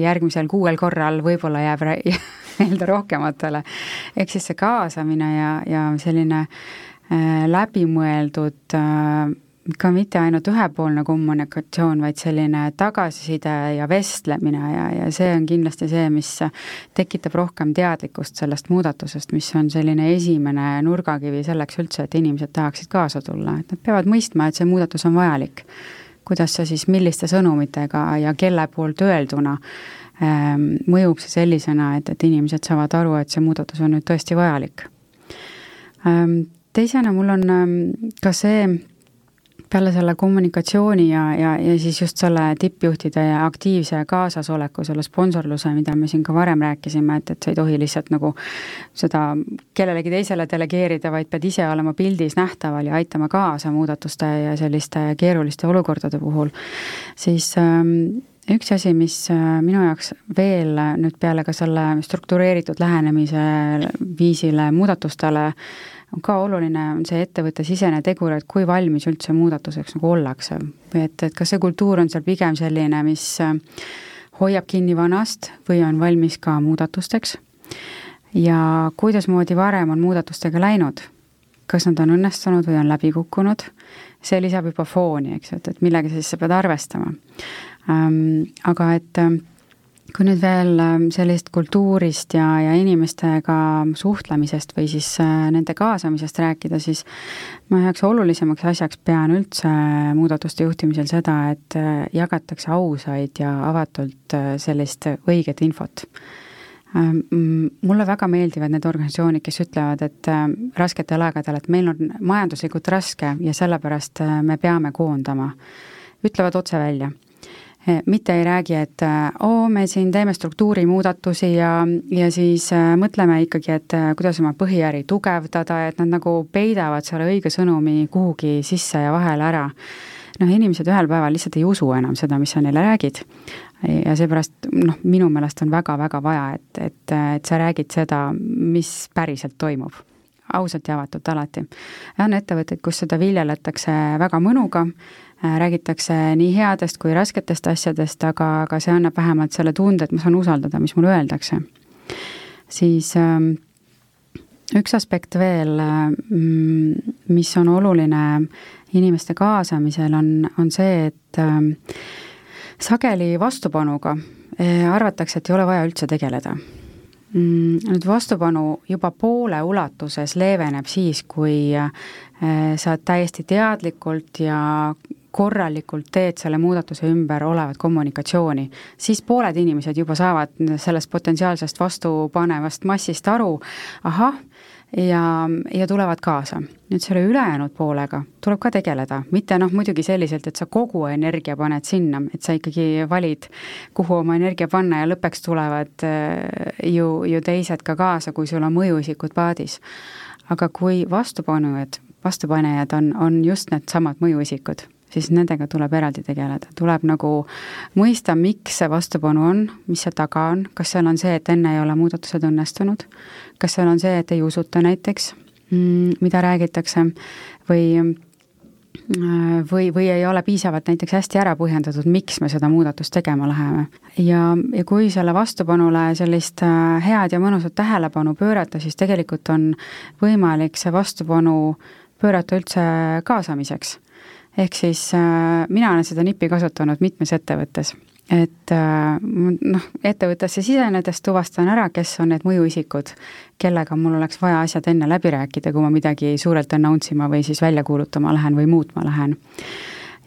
järgmisel kuuel korral võib-olla jääb [laughs] meelde rohkematele. ehk siis see kaasamine ja, ja selline läbimõeldud äh, ka mitte ainult ühepoolne kommunikatsioon, vaid selline tagasiside ja vestlemine ja, ja see on kindlasti see, mis tekitab rohkem teadlikkust sellest muudatusest, mis on selline esimene nurgakivi selleks üldse, et inimesed tahaksid kaasa tulla, et nad peavad mõistma, et see muudatus on vajalik. kuidas see siis, milliste sõnumitega ja kelle poolt öelduna ähm, mõjub see sellisena, et, et inimesed saavad aru, et see muudatus on nüüd tõesti vajalik ähm,. teisena mul on ähm, ka see peale selle kommunikatsiooni ja, ja, ja siis just selle tippjuhtide aktiivse kaasasoleku, selle sponsorluse, mida me siin ka varem rääkisime, et, et sa ei tohi lihtsalt nagu seda kellelegi teisele delegeerida, vaid pead ise olema pildis nähtaval ja aitama kaasa muudatuste ja selliste keeruliste olukordade puhul, siis ähm, üks asi, mis äh, minu jaoks veel nüüd peale ka selle struktureeritud lähenemise viisile muudatustele äh, on ka oluline, on see ettevõttesisene tegur, et kui valmis üldse muudatuseks nagu ollakse. või et, et kas see kultuur on seal pigem selline, mis äh, hoiab kinni vanast või on valmis ka muudatusteks ja kuidasmoodi varem on muudatustega läinud, kas nad on õnnestunud või on läbi kukkunud, see lisab juba fooni, eks et, et millega siis sa pead arvestama ähm,. Aga et äh, kui nüüd veel ähm, sellist kultuurist ja, ja inimestega suhtlemisest või siis äh, nende kaasamisest rääkida, siis ma üheks olulisemaks asjaks pean üldse muudatuste juhtimisel seda, et äh, jagatakse ausaid ja avatult äh, sellist õiget infot ähm, mulle väga meeldivad need organisatsioonid, kes ütlevad, et rasketel aegadel, et meil on majanduslikult raske ja sellepärast me peame koondama. ütlevad otse välja mitte ei räägi, et eh, oo, me siin teeme struktuurimuudatusi ja, ja siis eh, mõtleme ikkagi, et kuidas oma põhiäri tugevdada, et nad nagu peidavad selle õige sõnumi kuhugi sisse ja vahele ära. noh, inimesed ühel päeval lihtsalt ei usu enam seda, mis sa neile räägid. ja seepärast noh, minu meelest on väga-väga vaja, et, et, et sa räägid seda, mis päriselt toimub ausalt ja avatult alati. on ettevõtteid, kus seda viljeletakse väga mõnuga, räägitakse nii headest kui rasketest asjadest, aga, aga see annab vähemalt selle tunde, et ma saan usaldada, mis mulle öeldakse. siis ähm, üks aspekt veel, mm, mis on oluline inimeste kaasamisel, on, on see, et ähm, sageli vastupanuga äh, arvatakse, et ei ole vaja üldse tegeleda mm, nüüd vastupanu juba poole ulatuses leeveneb siis, kui äh, sa täiesti teadlikult ja korralikult teed selle muudatuse ümber olevat kommunikatsiooni, siis pooled inimesed juba saavad sellest potentsiaalsest vastupanevast massist aru, ahah, ja, ja tulevad kaasa. nüüd selle ülejäänud poolega tuleb ka tegeleda, mitte noh, muidugi selliselt, et sa kogu energia paned sinna, et sa ikkagi valid, kuhu oma energia panna ja lõppeks tulevad äh, ju, ju teised ka kaasa, kui sul on mõjuisikud paadis. aga kui vastupanujad, vastupanejad on, on just needsamad mõjuisikud siis nendega tuleb eraldi tegeleda, tuleb nagu mõista, miks see vastupanu on, mis seal taga on, kas seal on see, et enne ei ole muudatused õnnestunud, kas seal on see, et ei usuta näiteks, mm, mida räägitakse, või või, või ei ole piisavalt näiteks hästi ära põhjendatud, miks me seda muudatust tegema läheme. ja, ja kui selle vastupanule sellist äh, head ja mõnusat tähelepanu pöörata, siis tegelikult on võimalik see vastupanu pöörata üldse kaasamiseks. Ehk siis äh, mina olen seda nippi kasutanud mitmes ettevõttes et äh, noh, ettevõttesse sisenedes tuvastan ära, kes on need mõjuisikud, kellega mul oleks vaja asjad enne läbi rääkida, kui ma midagi suurelt announce ima või siis välja kuulutama lähen või muutma lähen.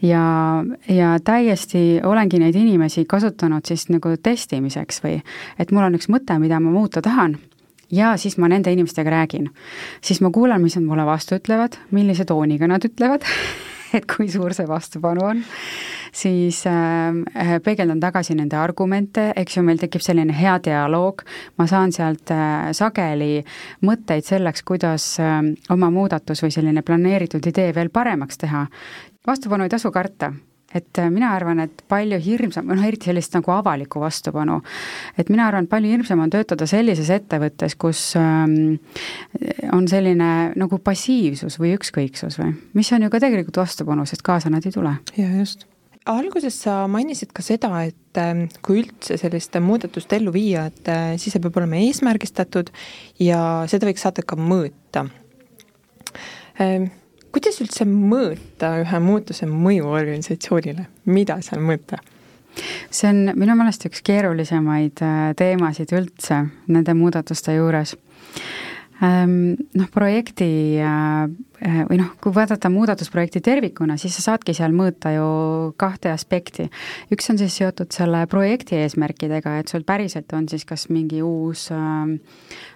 ja, ja täiesti olengi neid inimesi kasutanud siis nagu testimiseks või et mul on üks mõte, mida ma muuta tahan ja siis ma nende inimestega räägin. siis ma kuulan, mis nad mulle vastu ütlevad, millise tooniga nad ütlevad [laughs] [laughs] et kui suur see vastupanu on siis ähm, äh, peegeldan tagasi nende argumente, eks ju, meil tekib selline hea dialoog, ma saan sealt äh, sageli mõtteid selleks, kuidas äh, oma muudatus või selline planeeritud idee veel paremaks teha. vastupanu ei tasu karta et äh, mina arvan, et palju hirmsam, noh eriti sellist nagu avalikku vastupanu, et mina arvan, et palju hirmsam on töötada sellises ettevõttes, kus ähm, on selline nagu passiivsus või ükskõiksus või, mis on ju ka tegelikult vastupanu, sest kaasa nad ei tule. jaa, just alguses sa mainisid ka seda, et ähm, kui üldse sellist muudatust ellu viia, et äh, siis see peab olema eesmärgistatud ja seda võiks saada ka mõõta. Ähm, kuidas üldse mõõta ühe muutuse mõju organisatsioonile, mida seal mõõta? see on minu meelest üks keerulisemaid äh, teemasid üldse nende muudatuste juures noh, projekti äh, või noh, kui vaadata muudatusprojekti tervikuna, siis sa saadki seal mõõta ju kahte aspekti. üks on siis seotud selle projekti eesmärkidega, et sul päriselt on siis kas mingi uus äh,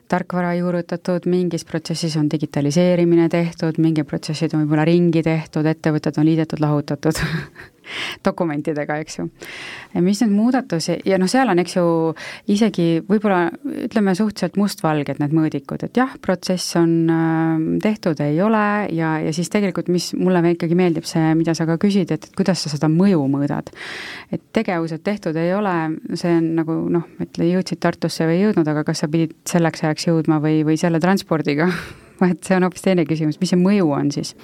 tarkvara juurutatud, mingis protsessis on digitaliseerimine tehtud, mingi protsessid on võib-olla ringi tehtud, ettevõtted on liidetud, lahutatud [laughs] dokumentidega, eks ju. mis need muudatusi, ja noh, seal on, eks ju, isegi võib-olla ütleme suhteliselt mustvalged need mõõdikud, et jah, protsess on äh, tehtud, ei ole, ja, ja siis tegelikult, mis mulle ikkagi meeldib, see, mida sa ka küsid, et kuidas sa seda mõju mõõdad. et tegevused tehtud ei ole, see on nagu noh, ütle, jõudsid Tartusse või ei jõudnud, aga kas sa pidid selleks ajaks jõudma või, või selle transpordiga [laughs] et see on hoopis teine küsimus, mis see mõju on siis.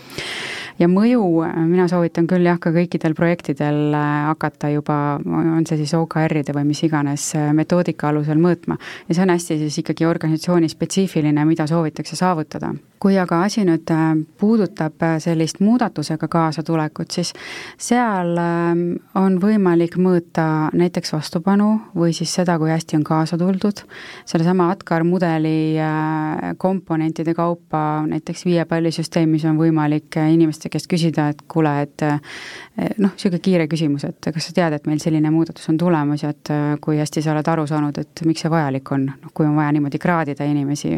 ja mõju, mina soovitan küll jah, ka kõikidel projektidel äh, hakata juba, on see siis OKR-ide või mis iganes äh, metoodika alusel mõõtma. ja see on hästi siis ikkagi organisatsiooni spetsiifiline, mida soovitakse saavutada. Kui aga asi nüüd äh, puudutab sellist muudatusega kaasatulekut, siis seal on võimalik mõõta näiteks vastupanu või siis seda, kui hästi on kaasa tuldud, sellesama ATKAR mudeli komponentide kaupa, näiteks viiepallisüsteemis on võimalik inimeste käest küsida, et kuule, et noh, niisugune kiire küsimus, et kas sa tead, et meil selline muudatus on tulemas ja et kui hästi sa oled aru saanud, et miks see vajalik on, noh kui on vaja niimoodi kraadida inimesi.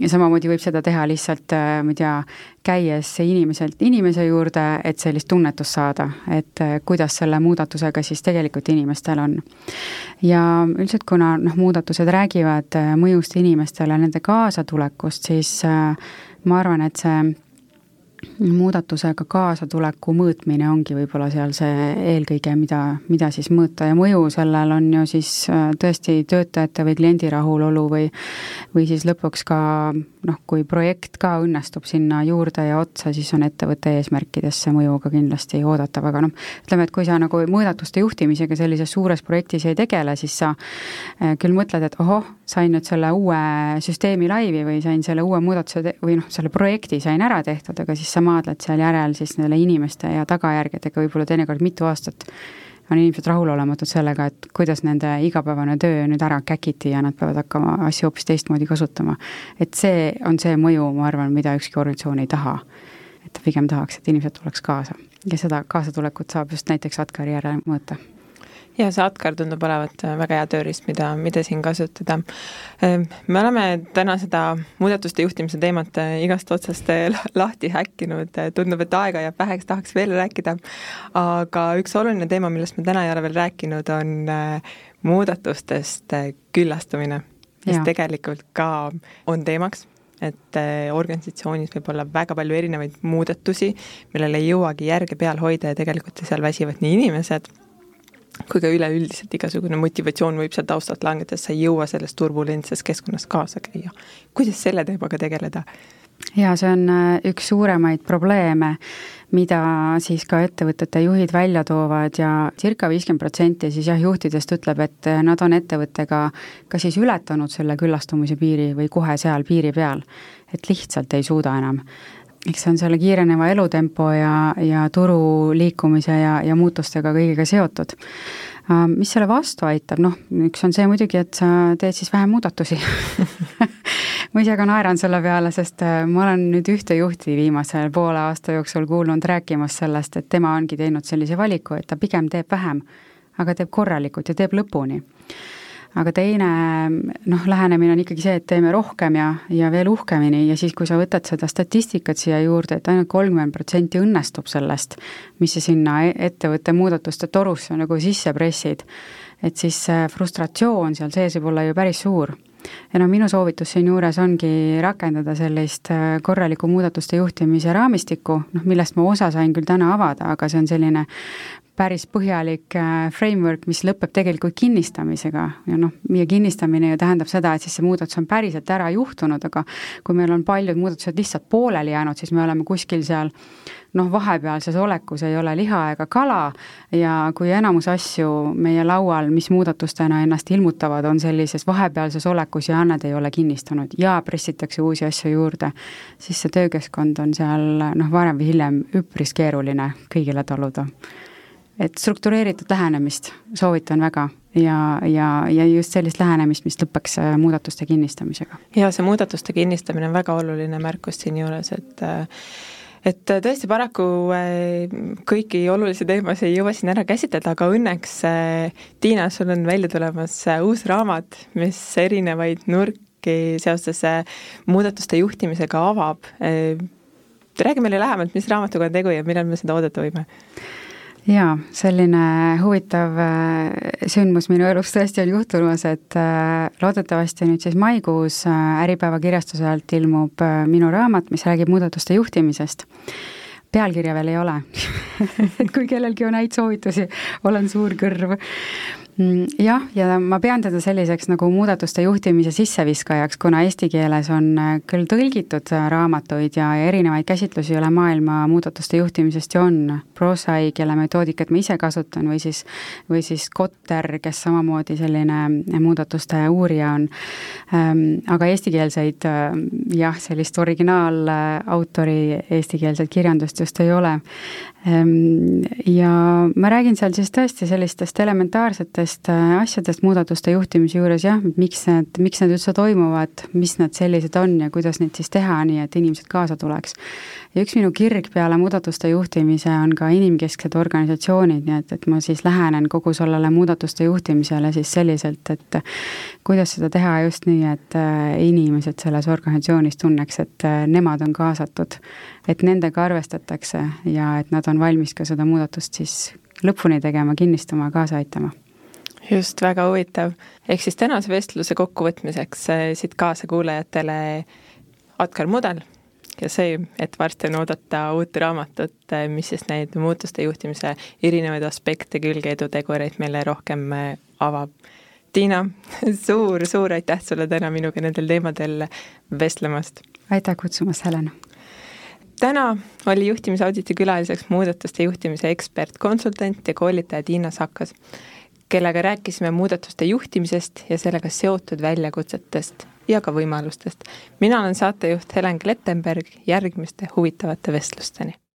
ja samamoodi võib seda teha lihtsalt, ma ei tea, käies inimeselt inimese juurde, et sellist tunnetust saada, et kuidas selle muudatusega siis tegelikult inimestel on. ja üldiselt, kuna noh, muudatused räägivad mõjust inimestele, nende kaasatulekust, siis äh, ma arvan, et see muudatusega kaasatuleku mõõtmine ongi võib-olla seal see eelkõige, mida, mida siis mõõta ja mõju sellel on ju siis äh, tõesti töötajate või kliendi rahulolu või või siis lõpuks ka noh, kui projekt ka õnnestub sinna juurde ja otsa, siis on ettevõtte eesmärkidesse mõju ka kindlasti oodatav, aga noh, ütleme, et kui sa nagu muudatuste juhtimisega sellises suures projektis ei tegele, siis sa äh, küll mõtled, et ohoh, sain nüüd selle uue süsteemi laivi või sain selle uue muudatuse või noh, selle projekti sain ära tehtud, aga siis sa maadled seal järel siis nende inimeste ja tagajärgedega võib-olla teinekord mitu aastat, on inimesed rahulolematud sellega, et kuidas nende igapäevane töö nüüd ära käkiti ja nad peavad hakkama asju hoopis teistmoodi kasutama. et see on see mõju, ma arvan, mida ükski organisatsioon ei taha. et pigem tahaks, et inimesed tuleks kaasa ja seda kaasatulekut saab just näiteks Atkari järel mõõta ja see Atkar tundub olevat äh, väga hea tööriist, mida, mida siin kasutada. Ähm, me oleme täna seda muudatuste juhtimise teemat äh, igast otsast äh, lahti häkkinud, tundub, et aega jääb väheks, tahaks veel rääkida, aga üks oluline teema, millest me täna ei ole veel rääkinud, on muudatustest küllastumine, mis ja. tegelikult ka on teemaks et organisatsioonis võib olla väga palju erinevaid muudatusi, millele ei jõuagi järge peal hoida ja tegelikult seal väsivad nii inimesed kui ka üleüldiselt igasugune motivatsioon võib seal taustalt langeda, sa ei jõua selles turbulentses keskkonnas kaasa käia. kuidas selle teemaga tegeleda? jaa, see on äh, üks suuremaid probleeme, mida siis ka ettevõtete juhid välja toovad ja circa viiskümmend protsenti siis jah, juhtidest ütleb, et äh, nad on ettevõttega kas siis ületanud selle küllastumise piiri või kohe seal piiri peal. et lihtsalt ei suuda enam eks see on selle kiireneva elutempo ja, ja turu liikumise ja, ja muutustega kõigega seotud. Mis selle vastu aitab, noh, üks on see muidugi, et sa teed siis vähem muudatusi. [laughs] Ma ise ka naeran selle peale, sest äh, ma olen nüüd ühte juhti viimase poole aasta jooksul kuulnud rääkimas sellest, et tema ongi teinud sellise valiku, et ta pigem teeb vähem, aga teeb korralikult ja teeb lõpuni aga teine noh, lähenemine on ikkagi see, et teeme rohkem ja, ja veel uhkemini. Ja siis, kui sa võtad seda statistikat siia juurde, et ainult kolmkümmend protsenti õnnestub sellest, mis sa sinna e-, ettevõtte muudatuste torusse nagu sisse pressid, et siis frustratsioon seal sees võib olla ju päris suur. Ja noh, minu soovitus siinjuures ongi rakendada sellist äh, korralikku muudatuste juhtimise raamistikku, noh millest ma osa sain küll täna avada, aga see on selline päris põhjalik äh, framework, mis lõpeb tegelikult kinnistamisega ja noh, meie kinnistamine ju tähendab seda, et siis see muudatus on päriselt ära juhtunud, aga kui meil on paljud muudatused lihtsalt pooleli jäänud, siis me oleme kuskil seal noh, vahepealses olekus ei ole liha ega kala ja kui enamus asju meie laual, mis muudatustena ennast ilmutavad, on sellises vahepealses olekus ja nad ei ole kinnistunud ja pressitakse uusi asju juurde, siis see töökeskkond on seal noh, varem või hiljem üpris keeruline kõigile taluda. Et struktureeritud lähenemist soovitan väga ja, ja, ja just sellist lähenemist, mis lõpeks äh, muudatuste kinnistamisega. ja see muudatuste kinnistamine on väga oluline märkus siinjuures, et äh, et tõesti paraku äh, kõiki olulisi teemasid ei jõua siin ära käsitleda, aga õnneks Tiina, sul on välja tulemas uus raamat, mis erinevaid nurki seoses muudatuste juhtimisega avab. räägi meile lähemalt, mis raamatuga on tegu ja millal me seda oodata võime? Jaa, selline huvitav äh, sündmus minu elus tõesti on juhtumas, et äh, loodetavasti nüüd siis maikuus äh, Äripäeva kirjastuse alt ilmub minu raamat, mis räägib muudatuste juhtimisest. pealkirja veel ei ole [laughs] et kui kellelgi on häid soovitusi, olen suur kõrv. Mm, jah, ja ma pean teda selliseks nagu muudatuste juhtimise sisseviskajaks, kuna eesti keeles on äh, küll tõlgitud äh, raamatuid ja, ja erinevaid käsitlusi üle maailma muudatuste juhtimisest ju on. Prosai, kelle metoodikat ma ise kasutan, või siis, või siis Kotter, kes samamoodi selline äh, muudatuste uurija on. Ähm, aga eestikeelseid jah, sellist originaalautori eestikeelset kirjandust just ei ole. Ähm, ja ma räägin seal siis tõesti sellistest elementaarsetest äh, asjadest muudatuste juhtimise juures jah, miks need, miks need üldse toimuvad, mis nad sellised on ja kuidas neid siis teha, nii et inimesed kaasa tuleks. ja üks minu kirg peale muudatuste juhtimise on ka inimkesksed organisatsioonid, nii et, et ma siis lähenen kogu sellele muudatuste juhtimisele siis selliselt, et kuidas seda teha just nii, et äh, inimesed selles organisatsioonis tunneks, et äh, nemad on kaasatud et nendega arvestatakse ja et nad on valmis ka seda muudatust siis lõpuni tegema, kinnistama, kaasa aitama just, väga huvitav. ehk siis tänase vestluse kokkuvõtmiseks äh, siit kaasakuulajatele Atkar Mudel ja see, et varsti on oodata uut raamatut, äh, mis siis neid muutuste juhtimise erinevaid aspekte, külge, edutegureid meile rohkem äh, avab. Tiina [laughs] suur, suur aitäh sulle täna minuga nendel teemadel vestlemast! aitäh kutsumast, Helen! Täna oli juhtimisauditi külaliseks muudatuste juhtimise ekspert, konsultant ja koolitaja Tiina Sakas, kellega rääkisime muudatuste juhtimisest ja sellega seotud väljakutsetest ja ka võimalustest. mina olen saatejuht Helen Klettenberg, järgmiste huvitavate vestlusteni